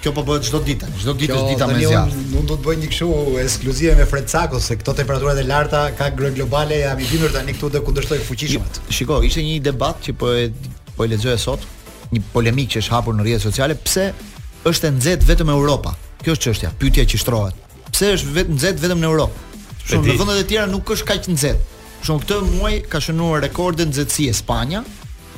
Kjo po bëhet çdo ditë tani, çdo ditë është dita më e zjarrtë. Unë nuk do të bëj një kështu ekskluzive me Fred Cakon se këto temperaturat e larta ka ngrohje globale, jam i bindur tani këtu do kundërshtojë fuqishëm. Shiko, ishte një debat që po e po e lexoja sot, një polemikë që është hapur në rrjete sociale, pse është e nxehtë vetëm Europa? Kjo është çështja, pyetja që shtrohet. Pse është nxehtë vetëm në Europë? Shumë në vendet e tjera nuk është kaq nxehtë. Shumë këtë muaj ka shënuar rekorde nxehtësie Spanja,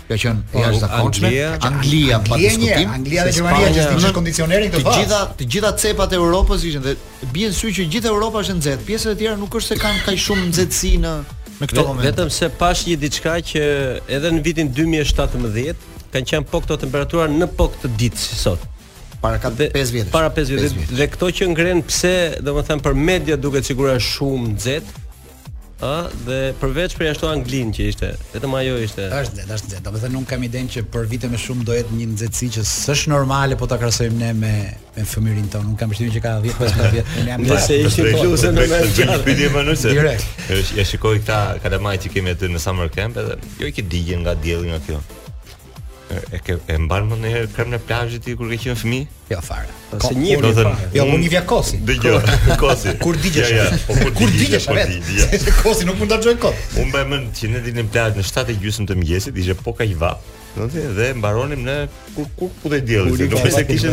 ka qenë po, e jashtëzakonshme. Anglia, pa diskutim. Anglia dhe Gjermania që s'kishin kondicioner këto. Të gjitha të gjitha cepat e Europës ishin dhe bie në sy që gjithë Europa është nxehtë. Pjesët e tjera nuk është se kanë kaq shumë nxehtësi në në këto momente. Vetëm se pashë një diçka që edhe në vitin 2017 kanë qenë po këto temperatura në po këtë ditë si sot. Para 5 vjetësh. Para 5 vjetësh. Vjet. Dhe këto që ngren pse, domethënë për media duket sikur është shumë nxehtë. Ë, dhe përveç për ashtu Anglinë që ishte, vetëm ajo ishte. Është nxehtë, është nxehtë. Domethënë unë kam idenë që për vit e më shumë do jetë një nxehtësi që s'është normale po ta krahasojmë ne me me fëmijërinë tonë. Unë kam përshtypjen që ka 10-15 vjet. Ne jam nëse ishin bluzë me mëngë të gjata. Ti je mënyrë se. Direkt. I shikoj këta kalamajtë që kemi aty në Summer Camp edhe jo që digjen nga dielli nga kjo. E ke e mban mend ndonjëherë krem në plazh ti kur ke qenë fëmijë? Jo fare. Po se një do të jo më njihej kosi. Dëgjo, kosi. Kur digjesh? Ja, ja, po kur kur digjesh vet? Kosi nuk mund ta xhoj kot. Unë mbaj mend që ne dilnim plazh në 7 e gjysmë të mëngjesit, ishte po kaq vapë. Do të dhe mbaronim në kur kur ikte dielli, nuk është se kishte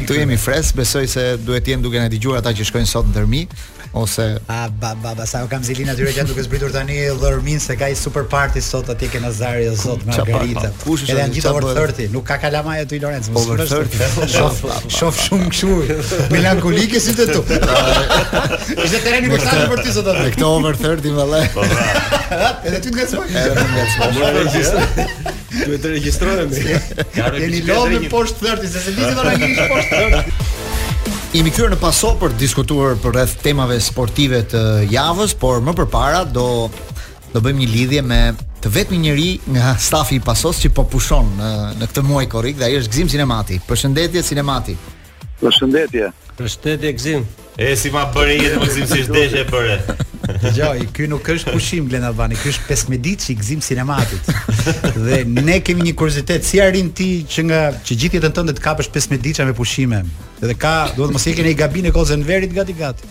Këtu jemi fresh, besoj se duhet të jenë duke na dëgjuar ata që shkojnë sot në Dhërmi ose a ba ba ba sa u kam zili atyre që duke zbritur tani Dhërmi se ka një super party sot atje ke Nazari o zot Margarita. Kush është ai? Gjithë over 30, nuk ka kalamaj aty Lorenz, mos over 30. Shoh, shoh shumë kshu. Melankolike si të tuat. Ishte terreni më tamam për ti sot aty. Këto over 30 valla. Po, Edhe ti ngacmoj. Edhe ti ngacmoj. Duhet të regjistrohemi. Ja keni lënë poshtë thirty se s'e di se vallë a keni poshtë thirty. Jemi kthyer në Paso për të diskutuar për rreth temave sportive të javës, por më përpara do do bëjmë një lidhje me të vetmin njeri nga stafi i Pasos që po pushon në në këtë muaj korrik dhe ai është Gzim Sinemati. Përshëndetje Sinemati. Përshëndetje. Përshëndetje Gzim. E si ma bëre jetë më Gzim si shdeshe e bëre. Dëgjo, ky nuk është pushim Glen Abani, ky është pesë mediçi i Gzim Sinematit. Dhe ne kemi një kuriozitet si arrin ti që nga që gjithë jetën tënde të kapësh pesë mediça me pushime. Dhe ka, duhet të mos ikën në gabin e Kozenverit gati gati.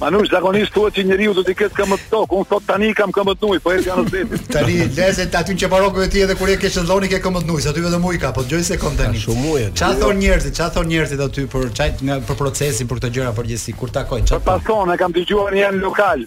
Manush zakonisht thuhet që njeriu do t'i ketë këmbët në tokë. Unë sot tani kam këmbët në ujë, po erdhi në zëti. Tani lezet aty në Qeparo, ke ti edhe kur e ke shëndoni ke këmbët në ujë, aty vetëm ujë ka, po dëgjo një sekondë tani. Shumë ujë. Ça thonë njerëzit, ça thonë njerëzit aty për çaj nga për procesin, për këto gjëra në përgjithësi kur takon çfarë. Po Pason, e kam dëgjuar në një lokal.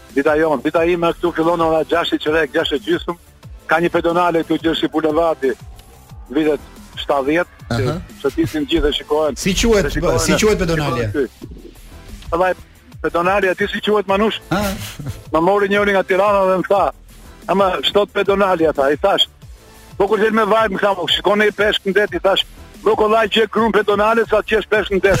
Dita jonë, dita ime këtu fillon ora 6 i çerek, 6 e gjysmë. Ka një pedonale këtu që është si bulevardi. Vitet 70, uh -huh. që ecin gjithë e shikohen. Si quhet, si quhet pedonale? Atëhere pedonale ti si quhet Manush? Ëh. Më mori njëri nga Tirana dhe më tha, "Ama çdo pedonale ata, i thash, Po kur do me vajt, më tha, me shiku një peshk në det i thash, "Më kollaj gjen grun pedonale sa të gjesh peshk në det."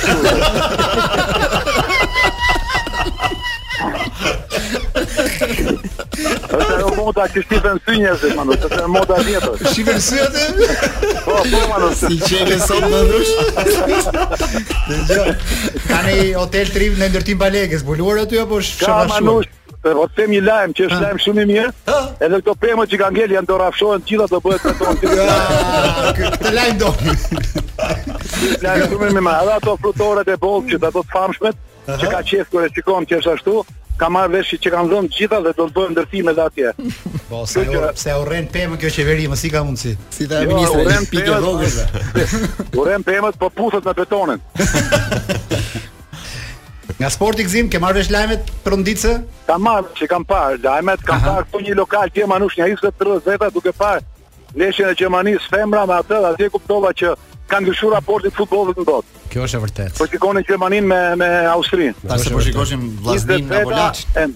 Është ajo moda që shtypin synë njerëzit mano, është ajo moda vjetër. Shtypin synë atë? Po, po mano. Si çelë sot më dush. Dëgjoj. Tani hotel trip në ndërtim pa lekë, zbuluar aty apo shkon ashtu? Po po them një lajm që është lajm shumë i mirë. Edhe këto pemë që kanë ngel janë do rrafshohen gjitha do bëhet beton. Këtë lajm do. Lajm shumë më mirë. Edhe ato frutoret e bollë që ato të famshmet që ka qesh kur e shikon që është ashtu, ka marrë vesh që kanë dhënë gjitha dhe do të bëhen ndërtime dhe atje. Po, se kjo... pse urren pemë kjo qeveri, më si ka mundsi. Si ta jo, ministri, urren pemë. Urren pemë, po puthet me betonin. Nga sporti Gzim, ke marrë vesh lajmet tronditëse? Kam marrë, që kam parë lajmet, kam Aha. parë këtu një lokal dje Manush një 20-30 veta duke parë ndeshjen e Gjermanisë femra me atë, atje kuptova që ka ndryshuar raporti i futbollit në botë. Kjo është e vërtetë. Po shikonin Gjermaninë me me Austrinë. Pastaj po shikoshim Vllazninë apo Laçin.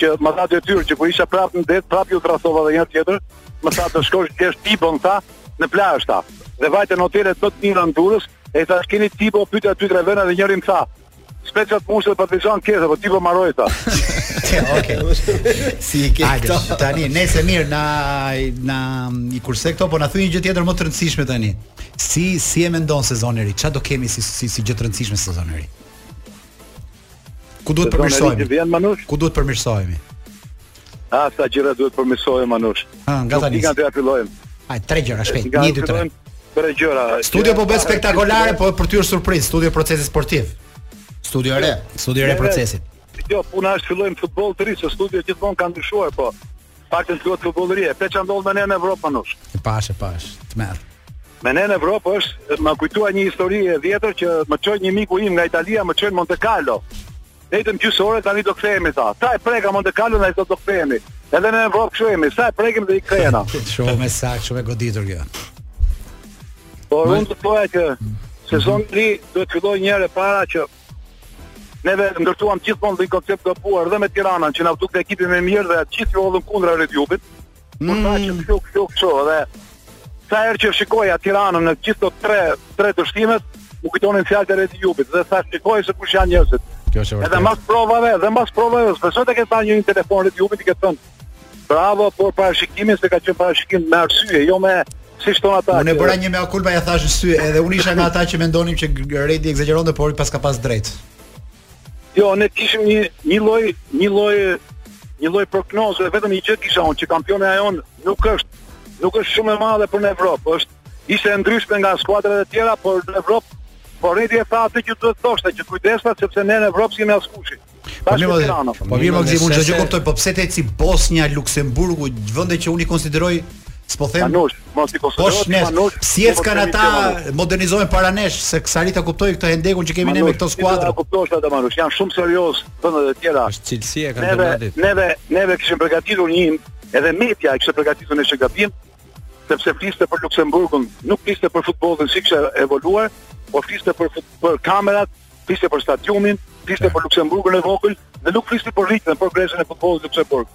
që më dha detyrë që kur isha prapë në det, prapë u stresova dhe një tjetër, më tha të shkosh të gjesh Tipon tha në plazh tha. Dhe vajta në hotelet më të mira në Durrës, i thash keni Tipo pyeta dy tre vënde dhe njëri më tha Specat mushë për të zonë kesa, po Tipo mbaroi tha. Okej. Si i ke këto? Tani lëre se mirë na na i kurse këto, po na thuj një gjë tjetër më të rëndësishme tani. Si si e mendon sezonin e ri? Çfarë do kemi si si si gjë të rëndësishme sezonin e ri? Ku duhet përmirësohemi? Ku duhet përmirësohemi? A sa gjëra duhet përmirësohemi Manush? Ah, na thuj tani. Nga të fillojmë. Hajde tre gjëra shpejt, 1 2 3. Tre gjëra. Studio po bëhet spektakolare, po për ty është surprizë, studio Procesi Sportiv. Studio e re, studio e re Procesit. Jo, puna është fillojmë futboll të ri, se studio gjithmonë ka ndryshuar, po paktën të luhet futboll të ri, e pe ça ndodhi në Evropë Manush. E pash, e pash. Tmerr. Me ne në Evropë është, më kujtua një histori e vjetër që më çoi një miku im nga Italia, më çoi në Monte Carlo. Vetëm gjysë ore tani do kthehemi tha. Sa e preka Monte Carlon tha do të kthehemi. Edhe në Evropë kështu jemi, sa e prekim dhe i kthehena. Shumë e saktë, shumë e goditur kjo. Por unë do thoja që sezoni ri duhet të fillojë një herë para që neve ndërtuam gjithmonë dhe një koncept të gabuar dhe me Tiranën që na dukej ekipi më i mirë dhe gjithë që hodhëm kundra Red Bullit. Kur tha që mm. fluk, fluk, që dhe sa herë që shikoja Tiranën në gjithë ato tre, tre dështimet, më kujtonin fjalët e Redi Jupit, dhe sa shikoj se kush janë njerëzit. Kjo është e vërtetë. Edhe mbas provave, edhe mbas provave, besoj të ketë pasur një telefon Redi Jupit i ke thënë. Bravo, për parashikimin se ka qenë parashikim me arsye, jo me siç thonë ata. Unë bëra një mea culpa ia thashë në sy, edhe unë isha nga ata që mendonin që Redi ekzagjeronte, por paska pas drejt. Jo, ne kishim një një lloj, një lloj një lloj prognoze, vetëm një gjë kisha unë që kampioni jonë nuk është nuk është shumë e madhe për në Evropë, është ishte e ndryshme nga skuadrat e tjera, por në Evropë por Redi e tha atë që duhet të thoshte, që kujdesa sepse ne në Evropë jemi askushi. Po mirë, po, po mirë, më gjej unë çdo gjë kuptoj, po pse të ecë Bosnja, Luksemburgu, vende që unë i konsideroj, s'po them. Manush, Mos i konsidero poshtë nesh, Manush. Si ecën ka ata modernizohen para nesh se s'arrij ta kuptoj këtë hendekun që kemi ne me këtë skuadër. Ta kuptosh ata Manush, janë shumë serioze vende të tjera. Është cilësia e kampionatit. Neve, neve, neve kishim përgatitur një edhe media e kishte përgatitur në Shqipëri sepse fliste për Luksemburgun, nuk fliste për futbollin siç ka evoluar, por fliste për për kamerat, fliste për stadiumin, fliste për Luksemburgun e vogël dhe nuk fliste për ritmin, për progresin e futbollit në Luksemburg.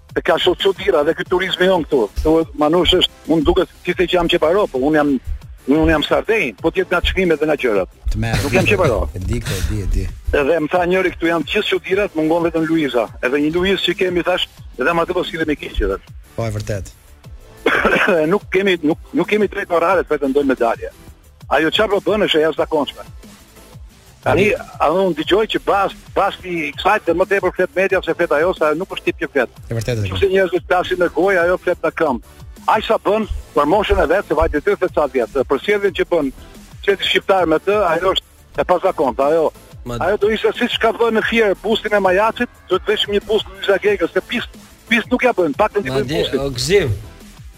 Se ka shumë çudira dhe ky turizmi jonë këtu. Këtu Manush është, unë duket sikur që jam Qeparo, po unë jam unë jam Sardenjë, po të jetë nga çmimet dhe nga qiratë. Të merr. Nuk jam Qeparo. E di këtë, e di, e di. Edhe më tha njëri këtu janë gjithë çudirat, mungon vetëm Luiza. Edhe një Luizë që kemi thashë, edhe me atë po sillemi keq edhe. Po e vërtetë. Nuk kemi nuk nuk kemi të drejtë morale për ndonjë medalje. Ajo çfarë po bën është e jashtëzakonshme. Tani, a unë dëgjoj që pas, pas kësaj më tepër flet media, se flet ajo, se nuk është tip që flet. E vërtetë. Nëse njerëzit flasin me gojë, ajo flet me këmbë. Aq sa bën për moshën e vet, se vajte tridhjetë e sa vjet. Dhe për sjelljen që bën shteti shqiptar me të, ajo është e pazakontë. Ajo Ma... ajo do ishte siç ka bërë në Fier bustin e Majacit, Do të duhesh një bust Luiza Gegës, se pistë, pistë nuk ia bëjmë, paktën t'i bëjmë Madje, bust. o Gzim,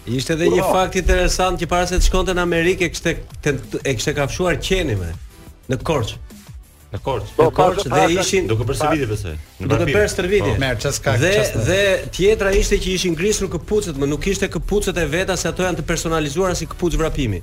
ishte edhe një Po. fakt interesant që para se të shkonte në Amerikë e kishte tent- e kishte kafshuar qeni në në Korçë. Në Korçë. Po, Në Korçë dhe ishin Duke bërë stërvitje besoj. Në duke Barbie. bërë stërvitje. Po. Merë, çes ka, Dhe çes ka. dhe tjetra ishte që ishin grisur këpucët, më nuk kishte këpucët e veta se ato janë të personalizuara si këpucë vrapimi.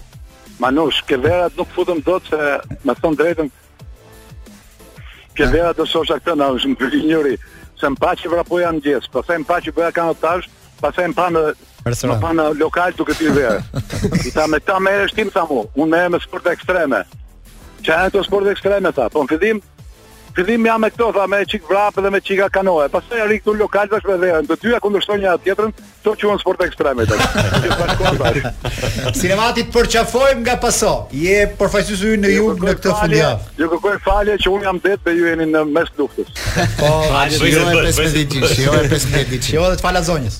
Manush, te qeveritë nuk futem dot se me thënë të drejtën qeveritë do sosha këtë na është më njëri se më pa që vrapoja në mëngjes, pastaj më pa që bëja kanoe tash, pastaj më pa në Më pa në lokal duke pi verë. I tha me ça merresh ti më tha mu, unë merrem me sporte ekstreme. Çfarë janë këto sporte ekstreme tha? Po në fillim Fillim jam me këto, tha, një çik vrap dhe një çikë kanoe. Pastaj rri këtu lokal tash me verën. Të dyja kundërshtojnë njëra tjetrën, këto quhen sporte ekstreme thashë. Që bashkohen tash. Sinemati të përqafojmë nga Paso. Je përfaqësues i ynë në jug në këtë fundjavë. Ju kërkoj falje që unë jam det dhe ju jeni në mes luftës. Po, Falje, jo dhe 15 ditë, jo dhe 15 ditë. Jo, dhe të fala zonjës.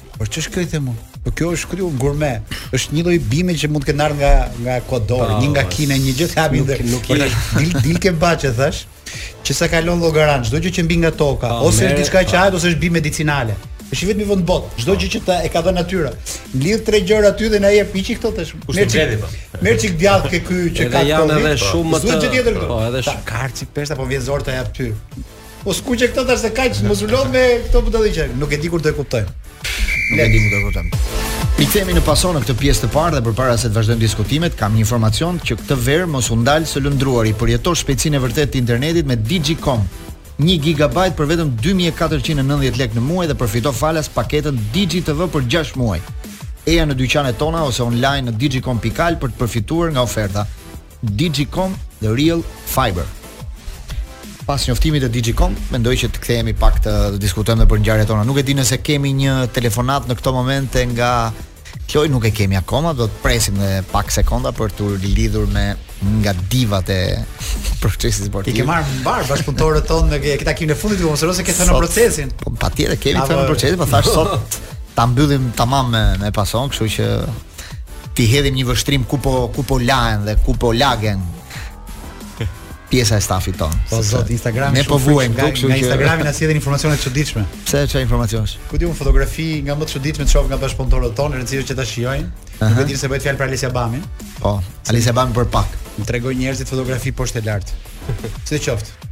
Por ç'është kjo i them unë? Po kjo është krejt gurme. Është një lloj bime që mund të ketë ardhur nga nga Ecuador, po, një nga Kina, një gjë hapi ndër. Nuk i dil dil ke baçë thash. Që sa kalon Llogaran, çdo gjë që mbi nga toka, pa, po, ose është diçka që hahet ose është bimë medicinale. Është vetëm një vend në botë, çdo gjë që ta ka dhënë natyra. Lidh tre gjëra aty dhe na jep një çik këto tash. Merr çik. Po. Merr çik djathë ke ky që ka. Edhe janë edhe shumë më të. Po, edhe shumë karci pesta po më vjen zor ta jap ty. Po skuqe këto tash se kaq mos u lodh me këto budallëqe nuk e di kur do e kuptojmë. Nuk e di kur do e kuptojmë. Rikthehemi në Paso në këtë pjesë të parë dhe përpara se të vazhdojmë diskutimet, kam një informacion që këtë verë mos u ndal së lëndruari, përjeto shpejtësinë e vërtetë të internetit me Digicom. 1 GB për vetëm 2490 lekë në muaj dhe përfito falas paketën DigiTV për 6 muaj. Eja në dyqanet tona ose online në digicom.al për të përfituar nga oferta. Digicom The Real Fiber. Pas njoftimit të Digicom, mendoj që të kthehemi pak të diskutojmë edhe për ngjarjet tona. Nuk e di nëse kemi një telefonatë në këto momente nga Kloi, nuk e kemi akoma, do të presim edhe pak sekonda për t'u lidhur me nga divat e procesit sportiv. Ti ke marrë mbarë bashkëpunëtorët tonë në këtë takimin e fundit, mos harro se ke thënë në procesin. Po patjetër kemi thënë në procesin, po thashë sot ta mbyllim tamam me me pason, kështu që t'i hedhim një vështrim ku po ku po lahen dhe ku po lagen pjesa e stafit tonë. Po sot Instagram. Ne po vuajmë këtu, kështu që Instagrami na sjell informacione të çuditshme. Pse çfarë informacionesh? Ku di unë fotografi nga më të çuditshmet shoh nga bashkëpunëtorët tonë, e rëndësishme që ta shijojnë. Nuk e di nëse bëhet fjalë për Alisa Bamin. Po, Alisa Bamin për pak. Më tregojnë njerëzit fotografi poshtë e lart. Sidoqoftë.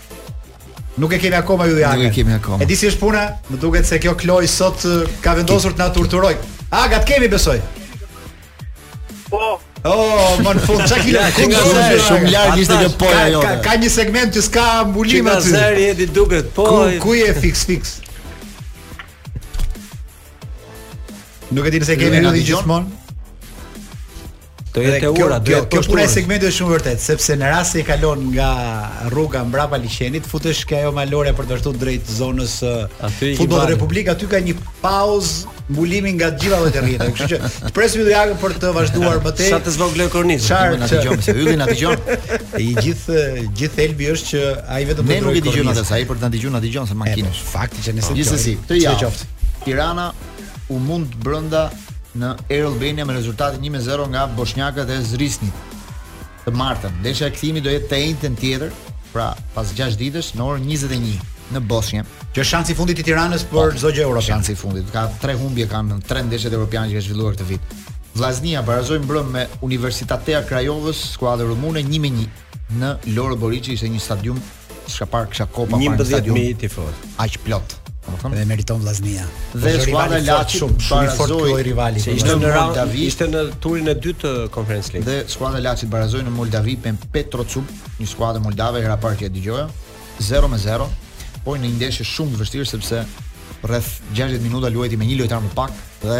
Nuk e kemi akoma ju Nuk e kemi akoma. E di si është puna? Më duket se kjo Kloi sot ka vendosur të na torturojë. A gati e kemi besoj. Po. Oh, më në fund, çakile, ja, ku do të shumë larg ishte kjo po ajo. Ka, ka një segment që s'ka mbulim aty. Çfarë zëri edi duket? Po. Ku, ku je fix fix? Nuk e di nëse kemi ndonjë gjithmonë. Do jetë te ura, do jetë poshtë. Kjo është segmenti është shumë e vërtetë, sepse në rast se i kalon nga rruga mbrapa liqenit, futesh ke ajo malore për të ashtu drejt zonës Futboll Republik, aty ka një pauzë mbulimi nga gjitha llojet e rrjeteve. Kështu që të presim të jagën për të vazhduar më tej. Sa të zgjojë kronikën. Çfarë na dëgjon se yllin na dëgjon. I gjithë gjithë thelbi është që ai vetëm do të Ne nuk e dëgjojmë atë sa ai për të na dëgjuar na dëgjon se makinës. Fakti që nëse gjithsesi, këtë javë. Tirana u mund brenda në Air Albania me rezultatin 1-0 nga boshnjakët e Zrinjskit. Të martën, ndeshja e kthimit do jetë të enjten tjetër, pra pas 6 ditësh në orën 21 në Bosnje. Që është shansi i fundit i Tiranës për po, çdo gjë europiane. Shansi i fundit. Ka tre humbje ka në tre ndeshjet europiane që ka zhvilluar këtë vit. Vllaznia barazoi mbrëm me Universitatea Craiovës, skuadër rumune 1-1 në Loro Boriçi ishte një stadium Që ka parë kisha kohë pa parë stadium. 11000 tifoz. Aq plot. Dhe meriton Vllaznia. Dhe skuadra e Laçit shumë shumë i fortë ky rivali. Ishte në Moldavi, ishte në turin e dytë të Conference League. Dhe skuadra e Laçit barazoi në Moldavi me Petrocub, një skuadër moldave hera e parë që e dëgjoja. 0-0. Po një ndeshje shumë të vështirë sepse rreth 60 minuta luajti me një lojtar më pak dhe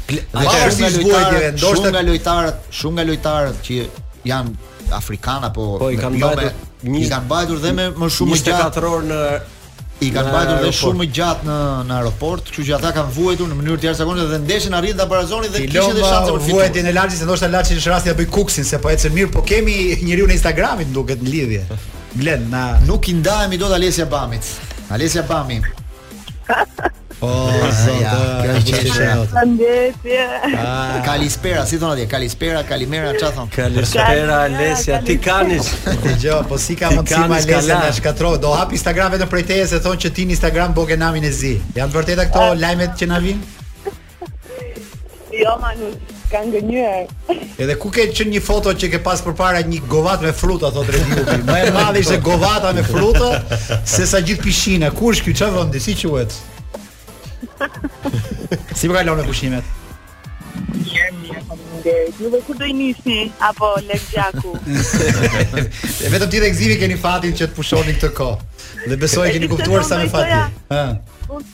Pavarësisht vuajtjeve, ndoshta shumë nga lojtarët, shumë nga lojtarët që janë afrikanë apo po, i kanë jo bajtur, i kanë bajtur dhe me më shumë gjatë 24 orë në i kanë bajtur dhe shumë më gjatë në në aeroport, kështu që ata kanë vuajtur në mënyrë të jashtëzakonshme dhe ndeshjen arritën ta barazonin dhe kishin edhe shanse për fitore. Vuajtjen e Laçit, ndoshta Laçi është rasti të bëj kuksin se po ecën mirë, po kemi njeriun e Instagramit duket në lidhje. Glen, ne nuk i ndahemi dot Alesia Bamit. Alesia Bami, Po, zota, kjo është qeshë. Përshëndetje. Ah. Kalispera, si thonë atje? Kalispera, Kalimera, ça thon? Kalispera, Alesja, ti kanis. Dgjoj, po si ka mundsi ma Alesja na shkatërrove? Do hap Instagram vetëm prej teje se thon që ti në Instagram bëke namin e zi. Janë të vërteta këto ah. lajmet që na vijnë? Jo, ma, mos, kanë gënjyer. Edhe ku ke qenë një foto që ke pas përpara një govat me fruta, thot Rediubi. Më e madhe ishte govata me fruta, se sa gjithë pishina. Ku është ky, ky vendi, si quhet? si po i kalon pushimet? Mirë, mirë, po Ju ku do i nisni apo Lek Gjaku? Vetëm ti dhe Gzimi keni fatin që të pushoni këtë kohë. Dhe besoj keni kuptuar sa me fat jeni.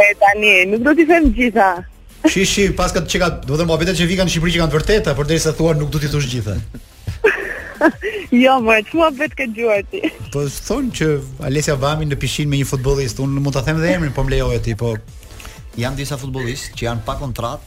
E tani, nuk do t'i them të gjitha. Shi, shi, paska që ka, domethënë muhabete që vikan në Shqipëri që qenkan të vërteta, por derisa thua nuk do t'i thush të gjitha. jo, ma e thua vetë këtë gjuar ti. Po thon që Alesia Bami në pishin me një futbollist, unë mund ta them dhe emrin, po më lejove ti, po janë disa futbollistë që janë pa kontratë,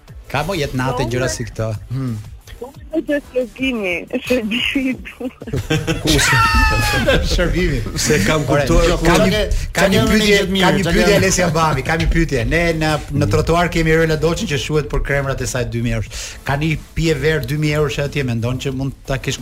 Ka mo jetë natë gjëra si këto. Hmm. Po të shërbimi, shërbimi tu. Shërbimi. Se kam kuptuar, kam një kam një pyetje, kam një pyetje Alesia Bami, kam një pyetje. Ne në në trotuar kemi Rola Doçin që shquhet për kremrat e saj 2000 euro. Ka një pije verë 2000 euro që atje mendon që mund ta kesh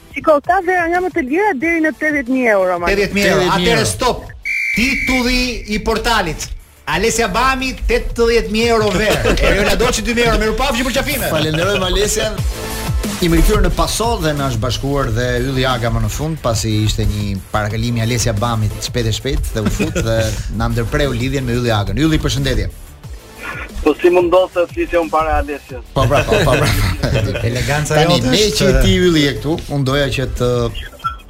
Shiko, ka vera nga më të lira deri në 80000 euro mo. 80000 euro. Atëherë stop. Titulli i portalit. Alesia Bami 80000 euro verë. Eriola Doçi 2000 euro. Mirupafshim përqafime. Falenderojmë Alesian. Jemi rikthyer në Paso dhe na është bashkuar dhe Ylli Aga më në fund pasi ishte një parakalim i Alesia Bamit shpejt e shpejt dhe u fut dhe na ndërpreu lidhjen me Ylli Agën. Ylli, përshëndetje. Po si mund do të flisja unë para Alesios? Po pra, po, po pra. Eleganca jote. Meqë ti Ylli je këtu, unë doja që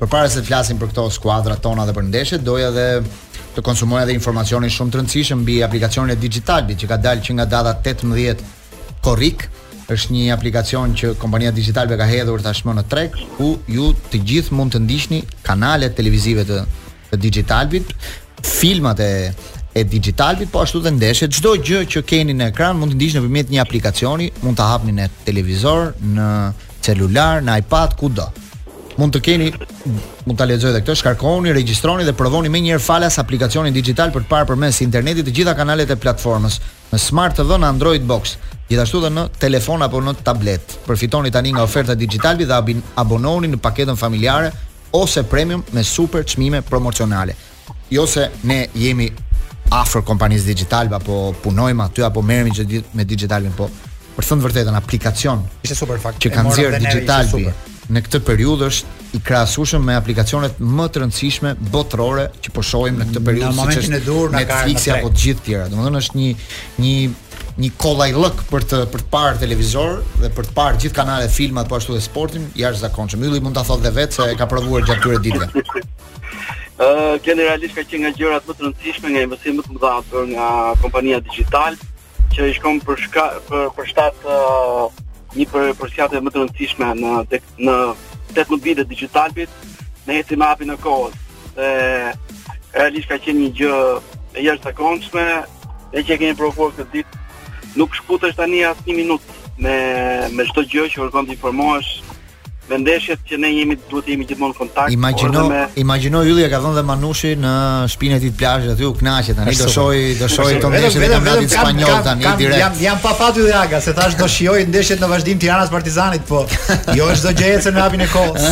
përpara se të flasim për këto skuadrat tona dhe për ndeshjet, doja edhe të konsumoja edhe informacionin shumë të rëndësishëm mbi aplikacionin e Digitalbit që ka dalë që nga data 18 korrik. Është një aplikacion që kompania Digitalb ka hedhur tashmë në treg, ku ju të gjithë mund të ndiqni kanalet televizive të të digitalbit, filmat e e digitalbit, po ashtu dhe ndeshjet, çdo gjë që keni në ekran mund t'i ndiqni nëpërmjet një aplikacioni, mund ta hapni në televizor, në celular, në iPad, kudo. Mund të keni mund ta lexojë edhe këtë, shkarkoni, regjistroni dhe provoni menjëherë falas aplikacionin Digitalb për të parë përmes internetit të gjitha kanalet e platformës. Në Smart TV në Android Box, gjithashtu dhe në telefon apo në tablet. Përfitoni tani nga oferta Digitalb dhe abonohuni në paketën familjare ose premium me super çmime promocionale. Jo se ne jemi afër kompanisë Digitalb apo punojmë aty apo merremi çdo ditë me Digitalbin, po Për të thënë të vërtetën, aplikacioni është super fakt që ka nxjerr Digitalbi në këtë periudhë është i krahasueshëm me aplikacionet më të rëndësishme botërore që po shohim në këtë periudhë siç është Netflix apo të gjithë të tjerat. Domethënë është një një një kollajllëk për të për të parë televizor dhe për të parë gjithë kanalet filmat po ashtu dhe sportin jashtëzakonshëm. Ylli mund ta thotë dhe vetë se e ka provuar gjatë këtyre ditëve. Ë uh, realisht ka qenë nga gjërat më të rëndësishme, nga investimet më të mëdha bërë nga kompania Digitalb që i shkon për shka, për për shtat uh, një për përshtatjet më të rëndësishme në në 18 vite të Digitalbit me eci me hapin e kohës dhe realisht ka qenë një gjë e jashtëzakonshme dhe që e kemi provuar këto ditë nuk shkëputesh tani as një minut me, me çdo gjë që kërkon të informohesh me ndeshjet që ne jemi duhet të jemi gjithmonë në kontakt. Imagjino, me... imagjino Ylli ia ka dhënë dhe Manushi në shpinë e tij të plazhit aty kënaqet tani do shoh do shoh këto ndeshjet të kampionatit spanjoll tani direkt. Jam jam pa fat Ylli Aga se thashë do shijoj ndeshjet në vazhdim Tiranës Partizanit po. Jo është çdo gjë që në hapin e kohës.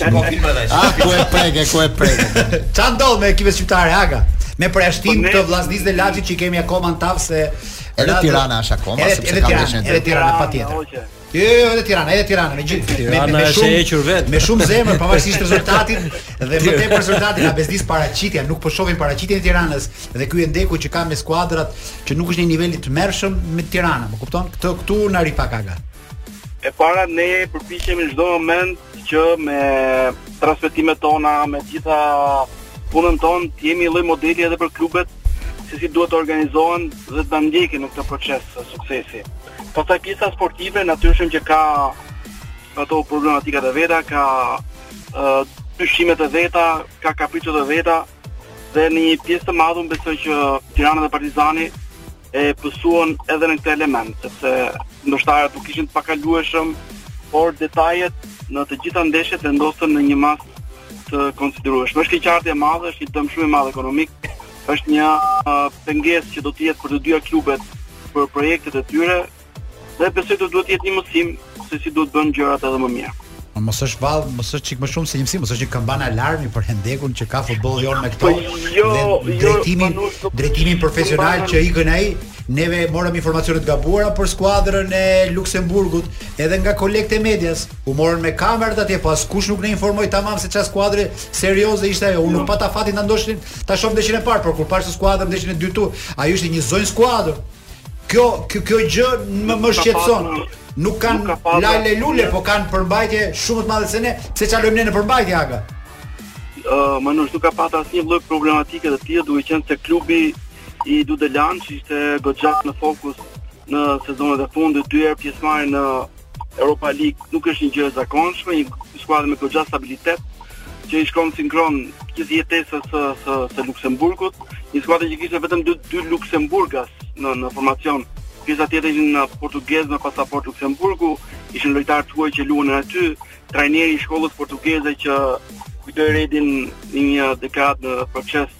Çfarë po filma dash? Ah, ku e preke, ku e preke. Çfarë ndodh me ekipet shqiptare Aga? Me përjashtim po të Vllaznisë dhe Laçit që kemi akoma në tavë se edhe Tirana është akoma sepse ka ndeshjen. Edhe Tirana patjetër. Jo, jo, jo, edhe Tirana, edhe Tirana me gjithë Tirana e, e, e ka hequr vet. Me shumë zemër pavarësisht rezultatit dhe më tepër rezultatit na bezdis paraqitja, nuk po shohim paraqitjen e Tiranës dhe ky hendeku që ka me skuadrat që nuk është në nivelit të tmerrshëm me Tirana, më kupton? Këtë këtu na rri pak Aga. E para ne përpiqemi çdo moment që me transmetimet tona, me gjithë punën tonë, të jemi lloj modeli edhe për klubet se si duhet të organizohen dhe të ndjekin këtë proces të suksesit. Pastaj pjesa sportive natyrshëm që ka ato problematikat e veta, ka uh, dyshimet e veta, ka kapriçot e veta dhe në një pjesë të madhe besoj që Tirana dhe Partizani e pësuan edhe në këtë element, sepse ndoshta nuk ishin të pakalueshëm, por detajet në të gjitha ndeshjet vendosën në një masë të konsiderueshme. Është një qartje e madhe, është një dëm shumë i madh ekonomik, Është një pengesë që do të jetë për të dyja klubet për projektet e tyre dhe besoj që do të jetë një mësim se si duhet bën gjërat edhe më mirë. Po mos është vallë, mos është çik më shumë se një mësim, mos është një kambanë alarmi për hendekun që ka futbolli jonë me këto. Po, jo, dhe jo, drejtimin, jo, drejtimin profesional që ikën ai, neve morëm informacione të gabuara për skuadrën e Luksemburgut, edhe nga kolegët e medias. U morën me kamerë atje, po askush nuk na informoi tamam se çfarë skuadre serioze ishte ajo. Unë nuk pata fatin ta ndoshnin Ta shoh ndeshjen e parë, por kur pash skuadrën ndeshjen e dytë tu, ajo ishte një zonjë skuadër. Kjo kjo kjo gjë më më shqetëson. Nuk kanë lale lule, po kanë përmbajtje shumë të madhe se ne. Pse çalojmë ne në përmbajtje aga? Ë, uh, më nuk ka pas asnjë lloj problematike të tillë, duke qenë se klubi i Dudelanzh ishte goxhat në fokus në sezonet e fundit, dy herë pjesëmarrje në Europa League nuk është një gjë e zakonshme, një skuadër me goxha stabilitet që i shkon sinkron gjithë jetesës së së, së Luksemburgut, një skuadër që kishte vetëm dy, dy luksemburgas në në formacion. Pjesa tjetër ishin në portugez me pasaportë Luksemburgu, ishin lojtarë të huaj që luanin aty, trajneri i shkollës portugeze që kujtoi Redin në një deklaratë në proces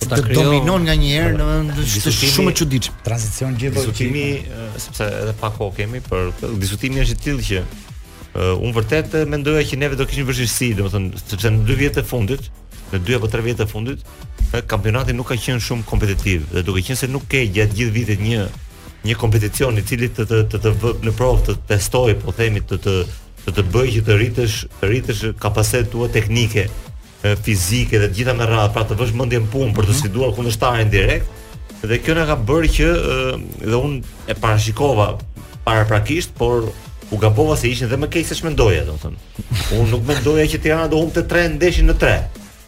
Po ta krijon dominon nga një herë në vend të shumë të çuditshëm. Tranzicion gjithë diskutimi sepse edhe pak kohë kemi për diskutimi është i tillë që uh, unë vërtet mendoja që neve do kishim vështirësi, domethënë sepse në dy vjet e fundit, në dy apo tre vjet e fundit, kampionati nuk ka qenë shumë kompetitiv dhe duke qenë se nuk ke gjatë gjithë vitit një një kompeticion i cili të të të, të vë në provë të testojë, po themi të të të të bëjë që të rritesh të rritësh kapacitetet tua teknike fizike dhe të gjitha me radhë, pra të vësh mendjen në punë për të mhm. sfiduar kundërshtarin direkt. Dhe kjo na ka bërë që dhe unë e parashikova paraprakisht, por u gabova se ishin dhe më keq se ç'mendoja, domethënë. Unë nuk mendoja që Tirana do humbte 3 ndeshje në 3.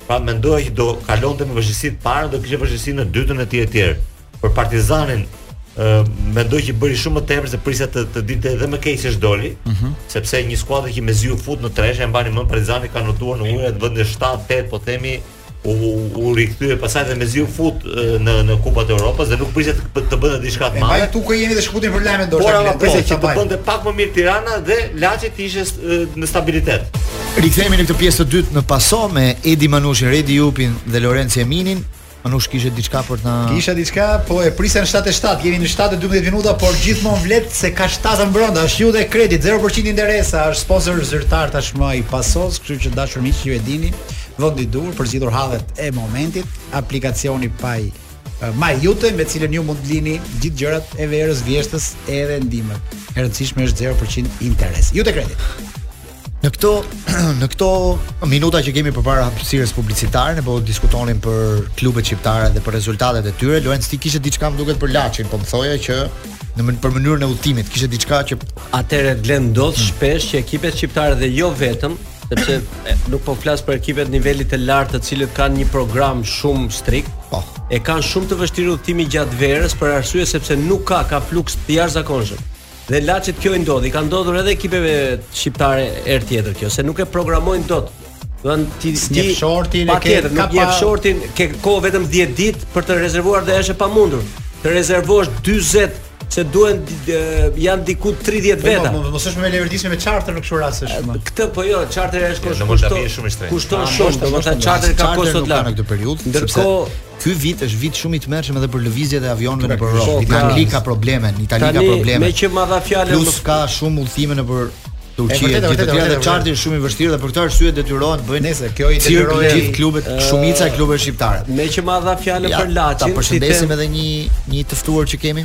Pra mendoja që do kalonte me vështirësi të parën, do kishte vështirësi në të dytën e tjerë e tjerë. për Partizanin ë mendoj që bëri shumë më tepër se prisja të të dilte edhe më keq se ç'doli, mm -hmm. sepse një skuadër që mezi u fut në tresh, e mbani mend Partizani ka notuar në ujëra të vendit 7-8, po themi u u, u rikthye pasaj dhe mezi u fut në në Kupat e Evropës dhe nuk prisja të, të bënte diçka të madhe. Ai tukë jeni dhe shkëputim për lajme ndoshta. Por po prisja që të bënte pak më mirë Tirana dhe Laçi të ishte në stabilitet. Rikthehemi në këtë pjesë të dytë në paso me Edi Manushin, Redi Jupin dhe Lorenco Eminin. Manush kishe diçka për ta. Kisha diçka, po e prisja në 7:7, jeni në 7:12 minuta, por gjithmonë vlet se ka shtatën brenda. Është Iute Kredit 0% interesa, është sponsor zyrtar tashmë i Pasos, kështu që të dashur miq, ju e dini, vendi i duhur për të zgjidhur hallet e momentit, aplikacioni Pay My Iute me të cilën ju mund të blini gjithë gjërat e verës, vjeshtës edhe në dimër. E rëndësishme është 0% interes. Iute Kredit. Në këto në këto minuta që kemi përpara hapësirës publicitare, ne po diskutonim për klubet shqiptare dhe për rezultatet e tyre. Lorenc ti kishe diçka më duket për Laçin, po më thoje që në për mënyrën e udhëtimit kishe diçka që atëherë Glen ndodh shpesh që ekipet shqiptare dhe jo vetëm sepse nuk po flas për ekipet e nivelit të lartë të cilët kanë një program shumë strikt. Po. E kanë shumë të vështirë udhëtimin gjatë verës për arsye sepse nuk ka ka fluks të jashtëzakonshëm. Dhe Laçit kjo i ndodhi, i ka ndodhur edhe ekipeve shqiptare herë tjetër kjo, se nuk e programojnë dot. Do të ti ti shortin e ke pas shortit ke kohë vetëm 10 ditë për të rezervuar dhe është e pamundur. Të rezervosh 40 se duhen janë diku 30 po, veta. Po, po, mos është më e leverdisshme me charter në kësi rastesh më. Këtë po jo, charter është jo, kushton. Kushton shumë, do të thotë charter ka kosto të lartë. Ndërkohë Ky vit është vit shumë i tmerrshëm edhe për lëvizjet e avionëve në Europë. Po, pra, në Angli ka probleme, në Itali ka probleme. Tani meqë ma dhe fjalën plus ka shumë udhëtime nëpër Turqi e gjithë të tjerë dhe charteri është shumë i vështirë dhe për këtë arsye detyrohen të bëjnë nëse kjo i detyroi gjithë klubet shumica e klubeve shqiptare. Meqë ma dhe fjalën për Laçin, ta përshëndesim edhe një një të ftuar që kemi.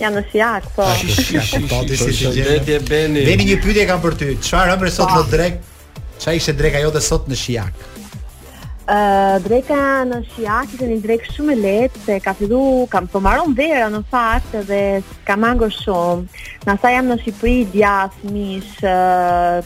Jam në Shijak, po. Po ti si ti gjen. Beni. Beni një pyetje kam për ty. Çfarë hëngre sot në drekë? Çfarë ishte dreka jote sot në Shijak? Ë dreka në Shijak ishte një drekë shumë e lehtë se ka fillu, kam po mbaron vera në fakt dhe kam hangër shumë. Sa jam në Shqipëri, djath, mish,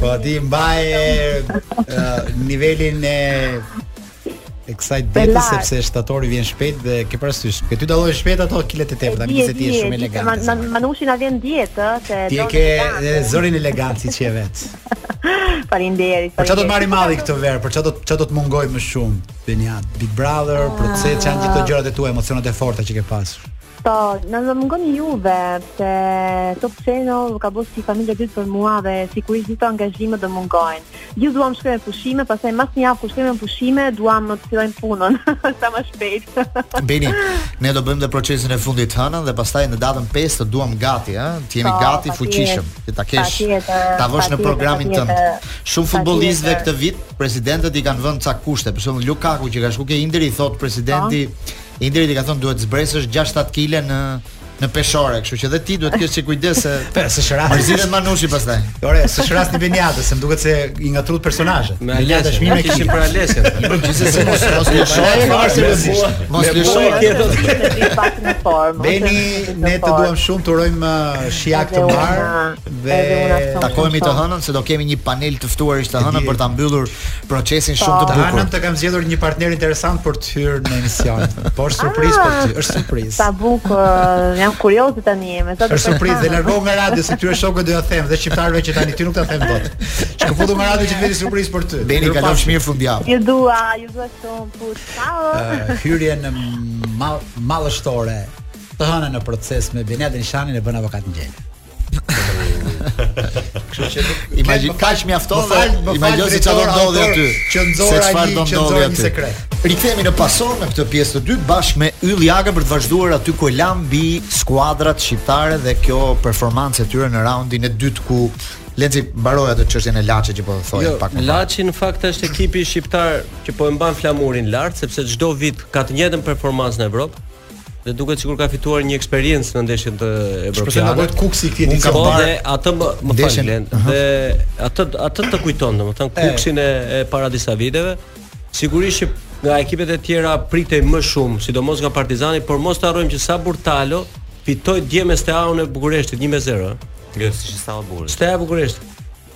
Po ti mbaje nivelin e e kësaj diete sepse shtatori vjen shpejt dhe ke parasysh. Ke ty dallohen shpejt ato kilet e tepërta, megjithëse ti je shumë elegant. Ma, Manushi na vë në dietë, ë, se ti e ke zërin elegant siç je vetë. Faleminderit. Për çfarë do të marrë malli këtë verë? Për çfarë do të çfarë do të mungojë më shumë? Beniat, Big Brother, ah. Procesi, janë gjithë këto gjërat e tua, emocionet e forta që ke pasur. Po, na na mungoni juve se Top Channel është bërë si familja e dytë për mua dhe sigurisht gjithë angazhimet do mungojnë. Gjithë duam të shkojmë në pushime, pastaj mas një javë kur shkojmë në pushime, duam të fillojmë punën sa më shpejt. Beni, ne do bëjmë dhe procesin e fundit të hënën dhe pastaj në datën 5 të duam gati, ë, të jemi po, gati fuqishëm, që ta kesh ta vësh në programin tënd. Shumë futbollistëve këtë vit presidentët i kanë vënë ca kushte, për shembull Lukaku që ka shku ke Interi, i thotë presidenti po. Indrit i ka thënë duhet të zbresësh 6-7 kile në në peshore, kështu që dhe ti duhet të kesh kujdes se po, se shërat. Mërzitet Manushi pastaj. Ore, se shërat në Benjata, se më duket se i ngatërrove personazhet. Me Benjata është mirë kishin për Alesën. Po gjithsesi mos mos e shohë ka seriozisht. Mos e shohë këto. Beni, ne të duam shumë, të urojmë uh, shiak të mbarë. dhe takohemi të hënën se do kemi një panel të ftuar ish të hënën për ta mbyllur procesin shumë të po. bukur. Të hënën të kam zgjedhur një partner interesant për të hyrë në emision. Po është surprizë për ty, është surprizë. Sa bukur, jam kurioz tani me sa të Është surprizë, dhe largohu nga radio se këtyre shokëve do ja them dhe shqiptarëve që tani ti nuk ta them dot. Shkëputu nga radio që të vjen surprizë për ty. Beni kalofsh mirë fundjavë. Ju dua, ju dua shumë puç. Ciao. Eh, hyrje në madh madhështore. Të hënën në proces me Benedin Shanin e bën avokat Ngjela. Kështu që imagjin kaq mjafton. Imagjin se çfarë do ndodhë aty. Që nxora çfarë do ndodhi aty. Sekret. Rikthehemi në paso në këtë pjesë të dytë bashkë me Yll Jaga për të vazhduar aty ku e lamë mbi skuadrat shqiptare dhe kjo performancë e tyre në raundin e dytë ku Lenci mbaroi atë çështjen e Laçit që po thonë jo, pak më parë. Laçi në fakt është ekipi shqiptar që po e mban flamurin lart sepse çdo vit ka të njëjtën performancë në Evropë. Dhe duket sikur ka fituar një eksperiencë në ndeshjet e Evropës. Po bëhet Kuksi këtë ditë. Po dhe atë më më fal Len. Dhe atë atë të kujton, domethënë Kuksin e, e para disa viteve. Sigurisht që nga ekipet e tjera pritej më shumë, sidomos nga Partizani, por mos të harrojmë që Saburtalo fitoi dje me Steaun e Bukureshtit 1-0. Jo, si Steaua Bukureshti. Steaua Bukureshti.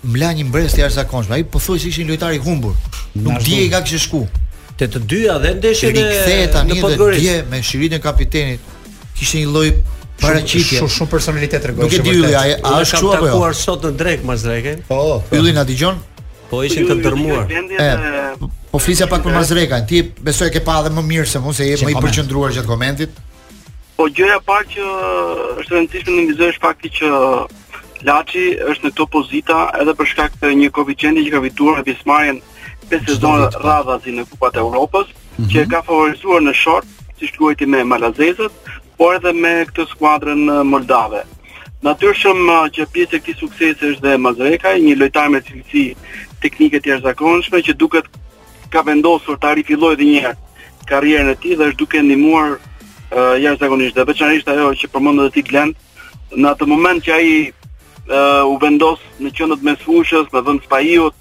Më la një mbresë të jashtëzakonshëm. Ai pothuajse ishte një lojtar i humbur. Nuk di nga kishte shku. Te të dyja dhe ndeshjen e rikthehet tani dhe dje me shiritin e kapitenit. Kishte një lloj paraqitjeje. Shumë shumë personalitet tregoi. Nuk e di Ylli, a është kështu apo jo? Ka takuar sot në drekë Mazrekën. Po, oh, po. Ylli na dëgjon? Po ishin të dërmuar. Po flisja pak për Mazrekën. Ti besoj e ke pa edhe më mirë se unë se je më i përqendruar gjatë komentit. Po gjëja e parë që është e rëndësishme të nënvizoj është fakti që Laçi është në këto pozita edhe për shkak të një koeficienti që ka fituar me pjesëmarrjen pesë sezone radhazi në Kupat e Evropës, mm -hmm. që e ka favorizuar në short, siç luajti me malazezët, por edhe me këtë skuadrën moldave. Natyrshëm që pjesë e këtij suksesi është dhe Mazrekaj, një lojtar me cilësi teknike të jashtëzakonshme që duket ka vendosur ta rifillojë edhe një herë karrierën e tij dhe është duke ndihmuar uh, jashtëzakonisht dhe veçanërisht ajo që përmende edhe ti Glen në atë moment që ai uh, u vendos në qendrën e mesfushës në vend të Spahiut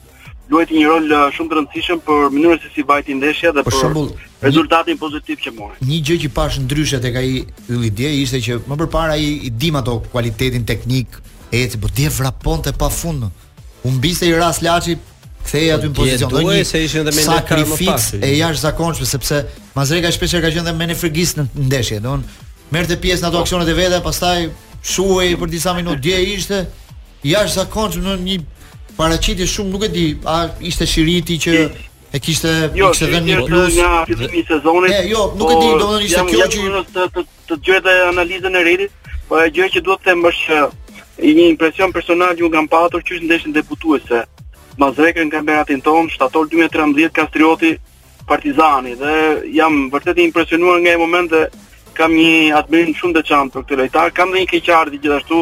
luajti një rol uh, shumë të rëndësishëm për mënyrën se si vajti ndeshja dhe për, për shembull rezultatin një, pozitiv që mori. Një gjë që pashë ndryshe tek ai Ylli dje ishte që më përpara ai i dimë ato kualitetin teknik, ecë, por dje vraponte pafund. Humbiste një rast Laçi, kthehej aty në po, pozicion. Domethënë se ishin edhe me sakrificë e jashtëzakonshme sepse Mazreka shpesh ka qenë edhe me nofrikis në ndeshje, do të merrte pjesë në ato po. aksionet e veta, pastaj shuhej për disa minutë, dje ishte jashtëzakonshëm në një paraqitje shumë nuk e di, a ishte shiriti që e kishte jo, kishte dhënë një plus. Jo, ishte një fillim i sezonit. Jo, nuk e di, po, domethënë ishte kjo që të dëgjoj dhe analizën e Redit, po ajo gjë që duhet të them është një impresion personal që unë kam patur qysh ndeshjen debutuese. Mazrekës në kampionatin tonë, shtator 2013 Kastrioti Partizani dhe jam vërtet i impresionuar nga ai moment dhe kam një admirim shumë të veçantë për këtë lojtar. Kam dhe një keqardhje gjithashtu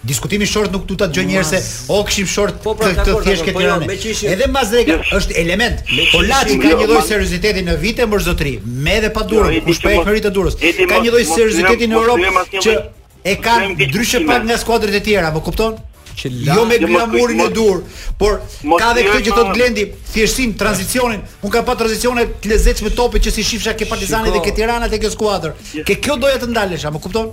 Diskutimi short nuk du ta dëgjoj njëherë se o kishim short po, pra, këtë thjesht këtë njërën. Jo, jo, edhe Mazreka është element. Po Laçi ka një lloj serioziteti në vite më zotri, me edhe pa Durën, kush po e ktheri të Durës. Ka një lloj serioziteti në Europë që e kanë ndryshe pak nga skuadrat e tjera, më kupton? që la, jo me glamurin e duhur, por ka dhe këtë që thotë Glendi, thjesht tranzicionin, unë kam pa tranzicione të lezetshme topi që s'i shifsha ke Partizani dhe ke Tirana dhe ke skuadër. Ke kjo doja të ndalesha, më kupton?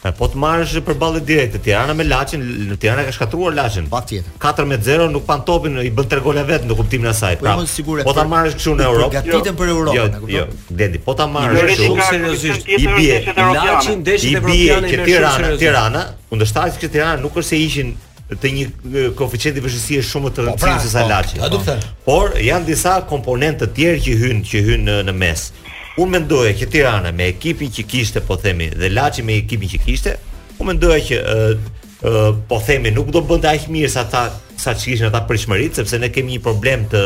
E po të marrësh përballje direkte Tirana me Laçin, Tirana ka shkatërruar Laçin. Patjetër. 4 me 0 nuk panë topin, i bën tre gola vetë në kuptimin e asaj. Po, pra, po, sigur, po ta marrësh kështu në Europë. Përgatiten jo, për Europën, jo, e kupton? Jo, Glendi, po ta marrësh kështu shumë seriozisht. I bie Laçi ndeshjet evropiane. I bie Tirana, Tirana, kundërshtarët e Tiranës nuk është se ishin të një koeficienti vështirësie shumë më të po, pra, rëndësishëm se sa po, Laçi. Po, po. Por janë disa komponentë të tjerë që hyjnë që hyjnë në, në mes. Unë mendoja që Tirana me ekipin që kishte, po themi, dhe Laçi me ekipin që kishte, unë mendoja që ë uh, uh, po themi nuk do bënte aq mirë sa ta sa ç'kishin ata pritshmëritë, sepse ne kemi një problem të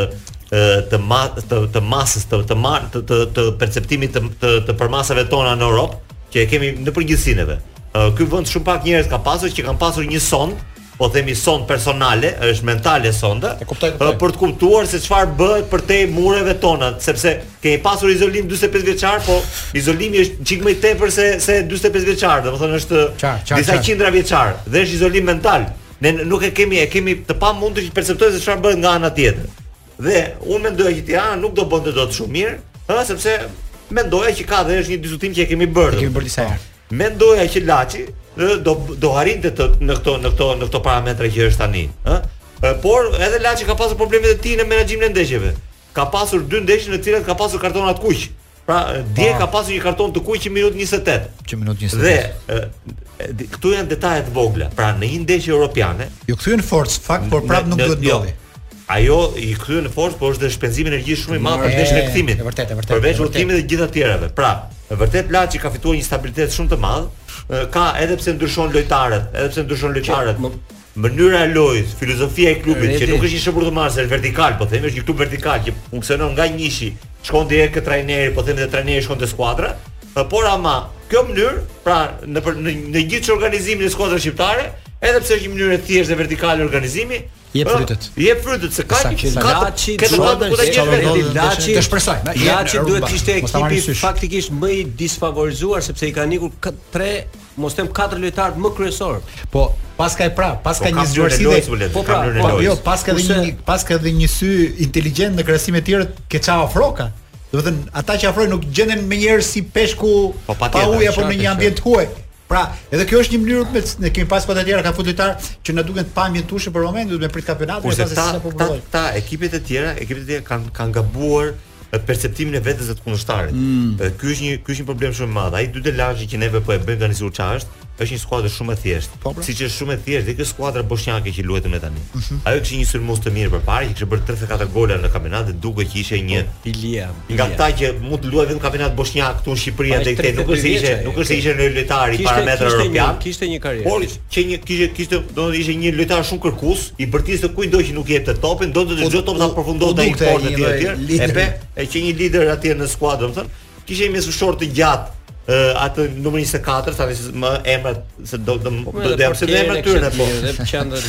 të ma, të të masës të të të, të, të perceptimit të të, të përmasave tona në Europë që e kemi në përgjithësinë vetë. Ky vend shumë pak njerëz ka pasur që kanë pasur një sondë, po themi sondë personale, është mentale sonda. E kuptoj, kuptoj. Për të kuptuar se çfarë bëhet përtej mureve tona, sepse kemi pasur izolim 45 vjeçar, po izolimi është një çikë më tepër se se 45 vjeçar, domethënë është çar, çar, disa qindra vjeçar dhe është izolim mental. Ne nuk e kemi, e kemi të pamundur që të perceptojmë se çfarë bëhet nga ana tjetër. Dhe unë mendoj që ti nuk do bënte dot shumë mirë, ëh, sepse mendoja që ka dhe është një diskutim që e kemi bërë. E kemi bërë disa herë. Mendoja që Laçi ë do do arrinte të në këto në këto në këto parametra që është tani, ë? Ë, Por edhe Laçi ka pasur problemet e tij në menaxhimin e ndeshjeve. Ka pasur dy ndeshje në të cilat ka pasur kartona të kuq. Pra, dje ka pasur një karton të kuq në minutën 28. Që minutën 28. Dhe ë, e, di- këtu janë detaje të vogla. Pra, në një ndeshje europiane, Iu kthye në forcë në fakt, por prapë nuk në- duhet jo. ndodhë. Ajo i kthen në forcë, por është dhe shpenzim energjie shumë i madh për ndeshjen e kthimit. Vërtet, vërtet. Përveç udhëtimit dhe gjitha të tjerave. Pra, vërtet Laçi ka fituar një stabilitet shumë të madh. Ka edhe pse ndryshon lojtarët, edhe pse ndryshon lojtarët. Mënyra e lojës, filozofia e klubit që nuk është një shpërthim, madje, është vertikal, po themi, është një klub vertikal që funksionon nga njëshi, shkon deri te trajneri, po themi te trajneri shkon te skuadra. Por ama, kjo mënyrë, pra në në, në gjithë organizimin e skuadrës shqiptare, edhe pse është një mënyrë e thjeshtë dhe vertikale organizimi, Jep frytet. Jep frytet se ka që ka Laçi këtë fat do ta gjesh vetë. Laçi të shpresoj. Laçi duhet të ishte ekipi faktikisht më i disfavorizuar sepse i kanë ikur 3 mos them 4 lojtarë më kryesor. Po paska e pra, paska po, një zgjuarsi dhe po pra, po, jo, paska edhe një paska edhe një sy inteligjent në krahasim me të tjerët që ça afroka. Do të thënë ata që afrojnë nuk gjenden menjëherë si peshku po, pa ujë apo në një ambient të huaj. Pra, edhe kjo është një mënyrë me ne kemi pas kohë të tjera ka fut lojtar që na duken të pamjetueshëm për momentin, duhet me prit kampionatin kurse ta, po ta, ta ekipet e tjera, ekipet e tjera kanë kanë gabuar perceptimin e vetes dhe të kundërshtarit. Mm. Ky është një ky është një problem shumë i madh. Ai Dudelanzhi që neve po e bëjmë tani sikur çfarë është, është një skuadër shumë e thjeshtë. Po, pra. Siç është shumë e thjeshtë dhe kjo skuadra boshnjake që luajtëm tani. Mm -hmm. Ajo kishte një sulmues të mirë përpara, që kishte bërë 34 gola në kampionat dhe dukej që ishte një po, Ilian. nga këta që mund të luajë vetëm kampionat boshnjak këtu në Shqipëri atë këtë nuk është se ishte nuk është se ishte një lojtar i parametrave europian kishte një karrierë por që një kishte kishte do të ishte një lojtar shumë kërkues i bërtiste kujtdo që nuk jepte topin donte që çdo po, top ta po, përfundonte po, ai sport aty aty e pe qe një lider aty në skuadër domethënë kishte një mesfushor të gjatë uh, atë numri 24 s'i di emrat se do do po, do të hapse emrat tyre po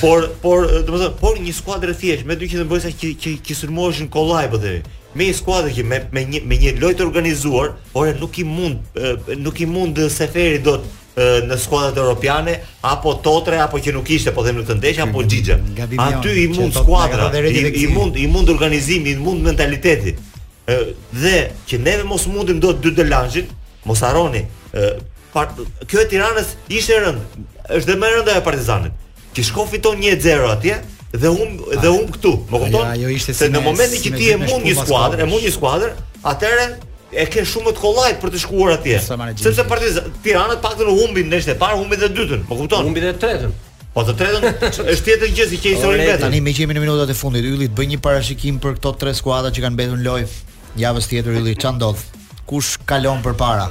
por por domethënë por një skuadër e thjeshtë me 2 mbrojtësa që që, që sulmoshin kollaj po thënë Me një skuadër që me me një me një lojë të organizuar, por nuk i mund nuk i mund Seferi dot skuadrat europiane apo Totre apo që nuk ishte po them në këtë ndeshje apo Xhixha. Aty i mund skuadra, i, i mund i mund organizimi, i mund mentaliteti. Ë dhe që neve mos mundim dot Dudelanzhin, mos harroni. Ë kjo e Tiranës ishte e rëndë. Është dhe më e rënda e Partizanit. Ti shkon fiton 1-0 atje dhe hum dhe hum këtu. Më kupton? Ja, ajo ishte se në momentin që ti e mund një skuadër, e mund një skuadër, atëherë e ke shumë më të kollajt për të shkuar atje. Sepse Partizani Tirana të paktën humbi në ndeshjen e parë, humbi edhe dytën. Më kupton? Humbi edhe tretën. Po të tretën është tjetër gjë se qe histori më vete. Tani meqë jemi në minutat e fundit, Ylli bëj një parashikim për këto tre skuadra që kanë mbetur në lojë javën tjetër Ylli, ça ndodh? Kush kalon përpara?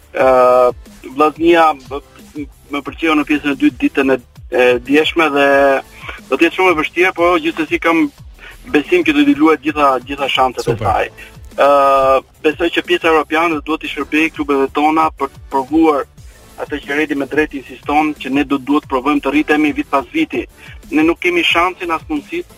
Ë Vllaznia më pëlqeu në pjesën e dytë ditën e djeshme dhe do të jetë shumë e vështirë, por gjithsesi kam besim që do të luajë gjitha gjitha shanset e saj. Ë uh, besoj që pjesa europiane duhet t'i shërbejë klubeve tona për të provuar atë që Redi me të drejtë insiston që ne do të duhet të provojmë të rritemi vit pas viti. Ne nuk kemi shansin as mundësit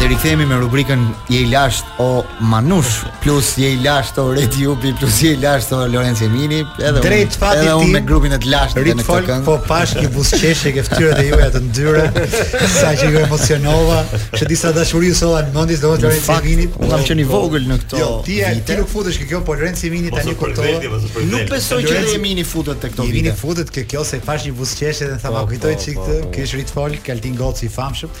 Dhe rikthehemi me rubrikën Je i lasht o Manush plus je i lasht o Redi Jupi plus je i lasht o Lorenc Jemini edhe drejt fatit edhe unë me grupin e të lashtëve në këtë këngë. Po pash një buzëqeshje ke fytyrat e juaja të ndyra sa që ju emocionova, që disa dashuri u solla në mendje sidomos Lorenc Jemini. Unë kam qenë i vogël në këto. Jo, ti je ti nuk futesh ke kjo, po Lorenc Jemini tani po po. Nuk besoj që Lorenc Jemini futet te këto vite. Jemini futet ke kjo se pash një buzëqeshje dhe thashë ma po, kujtoj po, çik po, këtë, kish rit fol Altin Goci i famshëm.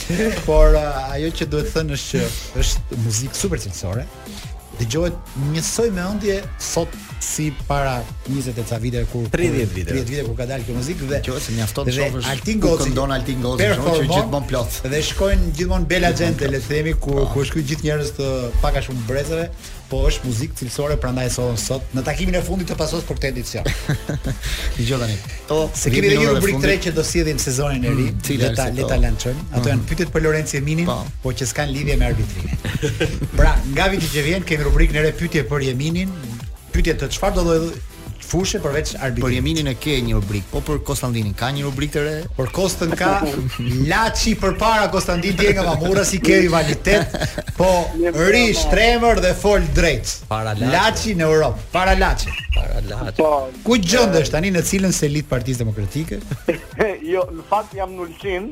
Por uh, ajo që duhet thënë është që është muzikë super cilësore. Dëgjohet njësoj me ëndje sot si para 20 e ca viteve kur 30 vite 30 vite kur ka dalë kjo muzikë dhe kjo është mjafton të shofësh Altin Goci këndon Altin Goci shumë që gjithmonë plot dhe shkojnë gjithmonë bela xhente le të themi ku ku është ky gjithë njerëz të pak a shumë brezave Po është muzikë cilësore prandaj e sollëm sot në takimin e fundit të pasos për këtë edicion. Dëgjo tani. Po, se kemi edhe një rubrikë të re që do sjellim sezonin e ri, mm, le ta le ta lançojmë. Ato janë mm. pyetjet për Lorenc Jeminin, po. po që s'kanë lidhje me arbitrimin. pra, nga viti që vjen kemi rubrikën e re pyetje për Jeminin, pyetje të çfarëdo lloj fushë përveç arbitrit. Për Jeminin e ke një rubrikë, po për Kostandinin ka një rubrikë të re. Për Kostën ka Laçi përpara Kostandin ti je nga Mamurrasi ke rivalitet, po rri shtrembër dhe fol drejt. Para Laçi. Laçi në Europë, para Laçi. Para Laçi. Po. Ku gjendesh tani në cilën seli të Partisë Demokratike? jo, në fakt jam në Ulqin.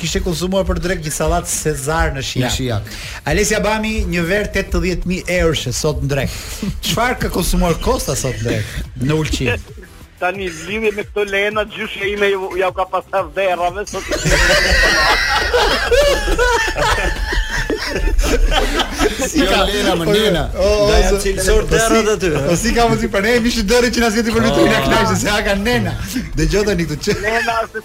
Kishte konsumuar për drekë një sallatë sezar në Shijak. Në Shijak. Alesia Bami, një verë 80000 eurëshe sot në drekë. Çfarë ka konsumuar Kosta sot në drekë? Në Ulqin. Tani lidhje me këto lena gjyshja ime ua ka pasur derrave sot. si jo, ka lena më lena. Do jenë cilësorë derrat aty. Po si ka mundësi për ne, mishi derrit që na sjell ti për vitin e ri kënaqë se ha kanë nena. Dëgjo tani këtu. Lena është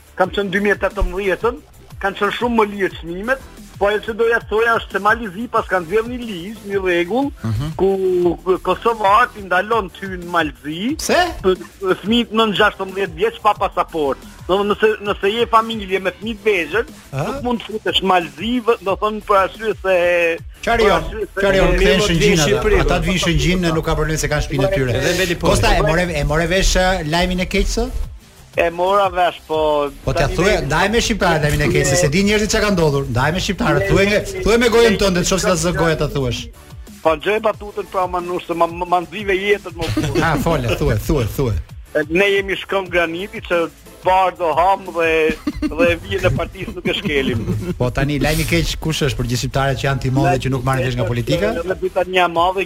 Kam qënë 2018-ën, kanë qënë shumë më lirë çmimet, po ajo që doja të thoja është se Mali Zi paska nxjerrë një ligj, një rregull, uh mhm. -huh. ku kosovarët i ndalon të hyjnë Mali Zi, pse? Për, për fëmijët nën 16 vjeç pa pasaport. Do të nëse nëse je familje me fëmijë të vegjël, nuk mund të futesh Mal të Zi, do thon për arsye se Çfarë jo? Çfarë jo? Kthen Shëngjin atë. Ata të vijnë Shëngjin, nuk ka problem se kanë shpinë e tyre. Kosta e more e more vesh lajmin e keq sot? E mora vesh, po Po tja thuaje, ndaj me shqiptarët lajmin e keq, se s'e dinë njerëzit çka ka ndodhur. Ndaj me shqiptarët, thuaj me, thuaj me gojën tënde, s'po ta zë goja ta thuash. Po gjej batutën pra Manush se më ma nxive jetën më fut. Ha, fole, thuaj, thuaj, thuaj. Ne jemi shkëmb graniti që bar do ham dhe dhe vijën e partisë nuk e shkelim. Po tani lajmi i keq kush është për gjithë shqiptarët që janë si mua që nuk marrin vesh nga politika? Në Britania e Madhe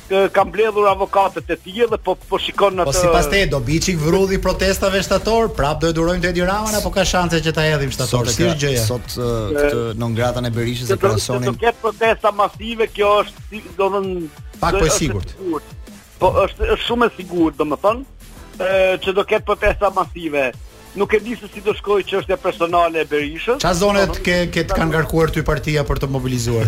ka mbledhur avokatët e tij dhe po po shikon atë. Po sipas teje do bi çik vrulli protestave shtator, prap do e durojmë Edi Ramën apo ka shanse që ta hedhim shtator si është gjëja? Sot këtë non gratën e Berishës e krahasonin. Do ketë protesta masive, kjo është domethënë pak po e sigurt. Po është është shumë e sigurt domethënë që do ketë protesta masive. Nuk e di se si do shkojë çështja personale e Berishës. Çfarë zonet ke ke të kanë ngarkuar ty partia për të mobilizuar?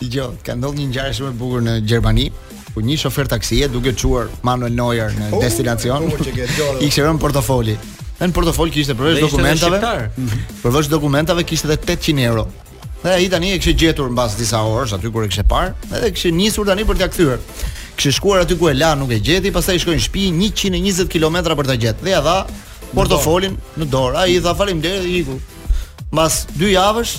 Dëgjo, ka ndodhur një ngjarje shumë e bukur në Gjermani, ku një shofer taksie duke çuar Manuel Neuer në oh, destinacion, oh, i kishte rënë portofoli. Në portofol kishte përveç dokumentave, mhm. përveç dokumentave kishte edhe 800 euro. Dhe ai tani e kishte gjetur mbas disa orësh aty kur e kishte parë, edhe kishte nisur tani për t'ia kthyer. Kishte shkuar aty ku e la, nuk e gjeti, pastaj shkoi në shtëpi 120 kilometra për ta gjetë. Dhe ia dha portofolin në dorë. Ai i tha faleminderit dhe iku. Mbas dy javësh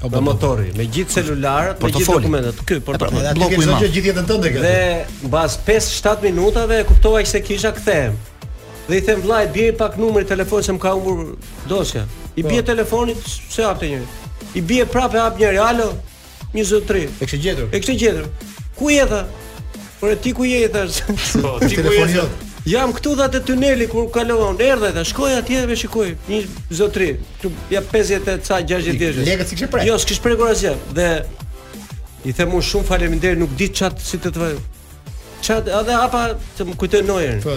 Po me motor, me gjithë celularët, me gjithë dokumentet. Ky portofoli blloku i madh. Gjithë jetën tënde këtu. Dhe mbas 5-7 minutave e kuptova se kisha, kthehem. Dhe i them vllait, bie pak numrit telefonit se më ka humbur dosja. I po. bie telefonit, s'e hapte njeri. I bie prapë e hap njëri, alo. 23. E kishte gjetur. E kishte gjetur. Ku je tha? Por ti ku je thash? Po, ti ku je? Jam këtu tha te tuneli kur kalova unë erdha dhe shkoj atje dhe shikoj një zotni, ke nja 50 e ca 60 vjeç. Lekët s'i kishte Jo, s'kish prekur asgjë dhe i them unë shumë faleminderit, nuk di çat si të të çat edhe hapa të më kujtoi Neuerin. Po,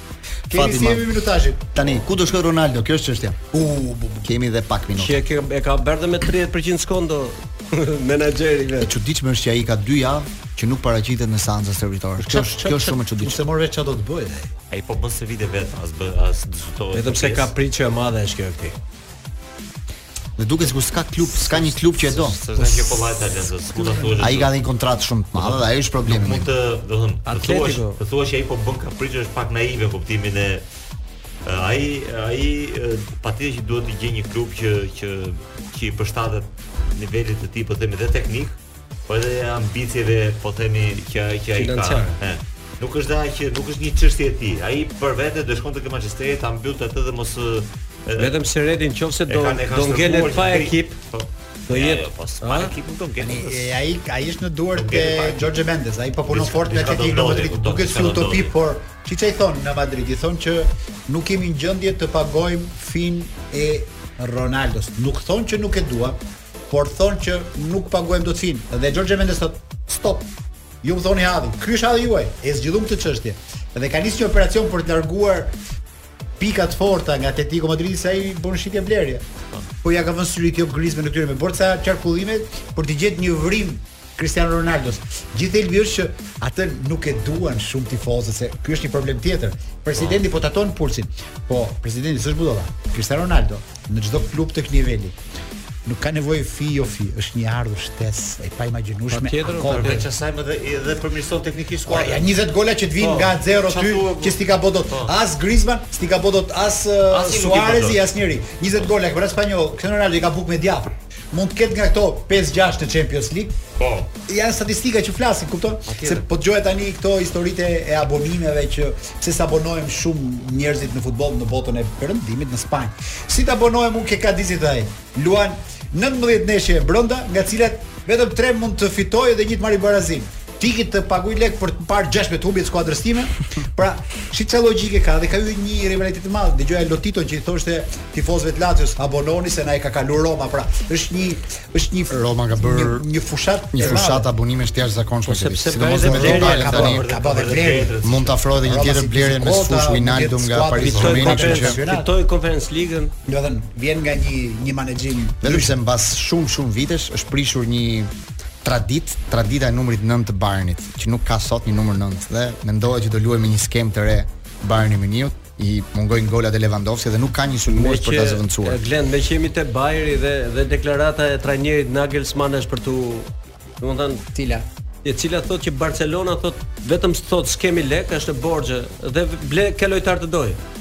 Kemi Fati si jemi minutazhin. Tani, ku do shkojë Ronaldo? Kjo është çështja. U, bu, bu. Kemi edhe pak minuta. Që e ka e ka bërë me 30% skonto menaxheri vetë. E çuditshme është që ai ka 2 javë që nuk paraqitet në seanca stërvitore. Kjo është kjo është shumë e çuditshme. Se mor vesh çfarë do të bëjë ai? Ai po bën stërvitje vetë, as bë as diskutohet. Vetëm se ka pritje e madhe është kjo këtij. Dhe duket sikur s'ka klub, s'ka një klub që e do. S'është ndonjë gjë e kollajtë ta lënë zot. Ku do thuash? Ai ka një kontratë shumë të madhe, ai është problemi. Mund të, domethënë, të thuash, të thuash ai po bën kapriçe është pak naive kuptimin e ai ai patjetër që duhet të gjejë një klub që që që i përshtatet nivelit të tij, po themi dhe teknik, Po edhe ambicieve, po themi që që ai ka. Nuk është, tha që nuk është një çështje e tij. Ai për vete do shkonte te Manchesteri ta mbyllte atë dhe mos vetëm se Redin nëse do do ngelet pa ekip. Po. Do jetë po pa ekip do ngelet. Ai ai është në duar të Jorge Mendes, ai po punon fort me Atletico de Madrid. Duket si utopi, por siç i thon në Madrid, i thon që nuk jemi në gjendje të pagojmë fin e Ronaldos. Nuk thon që nuk e duam, por thonë që nuk paguajmë dot fin. Dhe George Mendes thotë, stop. Ju më thoni halli, ky është halli juaj. E zgjidhum këtë çështje. Dhe ka nisur një operacion për të larguar pikat e forta nga Atletico Madrid se ai bën shitje blerje. Po ja ka vënë syrin jo Griezmann e këtyre me borca qarkullime për t'i gjetë një vrim Cristiano Ronaldos. Gjithë thelbi është që atë nuk e duan shumë tifozët se ky është një problem tjetër. Presidenti po, po taton pulsin. Po, presidenti s'është budalla. Cristiano Ronaldo në çdo klub të këtij niveli nuk ka nevojë fi jo fi, është një e ardhur shtesë e paimagjinueshme. Patjetër, po dhe çasaj më dhe edhe përmirëson teknikisht skuadrën. Ja 20 gola që të vijnë po, nga zero ty, që s't'i ka bë dot po. as Griezmann, s't'i ka bë dot as uh, Suarez, asnjëri. 20 gola kampionat spanjoll, Cristiano Ronaldo i ka bukë me djathë. Mund të ketë nga këto 5-6 në Champions League. Po. Janë statistika që flasin, kupton? Se po dëgjoja tani këto historitë e abonimeve që pse s'abonohen shumë njerëzit në futboll në botën e perëndimit në Spanjë. Si të abonohem unë ke Cadizi t ai? Luan 19 ndeshje brenda, nga cilat vetëm 3 mund të fitojë dhe një të marrë barazim. Si, të paguaj lek për të parë 16 humbje të skuadrës time? Pra, shi çfarë logjike ka dhe ka hyrë një rivalitet i madh. Dëgjoja Lotiton që i thoshte tifozëve të Lazios, abonohuni se na e ka kaluar Roma. Pra, është një është një Roma ka bërë një, një fushatë një fushatë abonimesh të jashtëzakonshme. Po sepse ka edhe blerje ka tani ka bërë blerje. Mund të afrojë edhe një tjetër blerje mesfushor Wijnaldum nga Paris Saint-Germain që fitoi Conference League-ën. Domethënë vjen nga një një menaxhim. Vetëm se mbas shumë shumë vitesh është prishur një tradit, tradita e numrit 9 të Bayernit, që nuk ka sot një numër 9 dhe mendohet që do luajë me një skemë të re Bayern i Mynihut, i mungojnë golat e Lewandowskit dhe nuk ka një sulmues për ta zëvendësuar. Glen, meqë jemi te Bayerni dhe dhe deklarata e trajnerit Nagelsmann është për tu, domethënë, cila e cila thotë që Barcelona thotë vetëm thotë s'kemi lek është në borxhe dhe ble kë lojtar të dojë.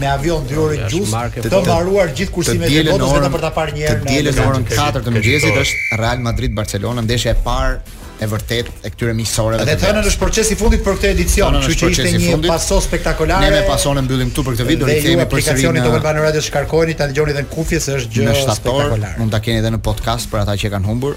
me avion 2 orë e gjysmë të mbaruar gjithë kursimet e botës vetëm për ta parë një herë. Të dielën në orën 4 të mëngjesit është Real Madrid Barcelona ndeshja e parë e vërtetë e këtyre miqësoreve. Domethënë është procesi i fundit për këtë edicion, kështu që ishte një paso spektakolare. Ne me pason e mbyllim këtu për këtë video, rikthehemi përsëri. Ju duhet të shkarkoni, ta dëgjoni edhe në kufje se është gjë spektakolare. Mund ta keni edhe në podcast për ata që kanë humbur.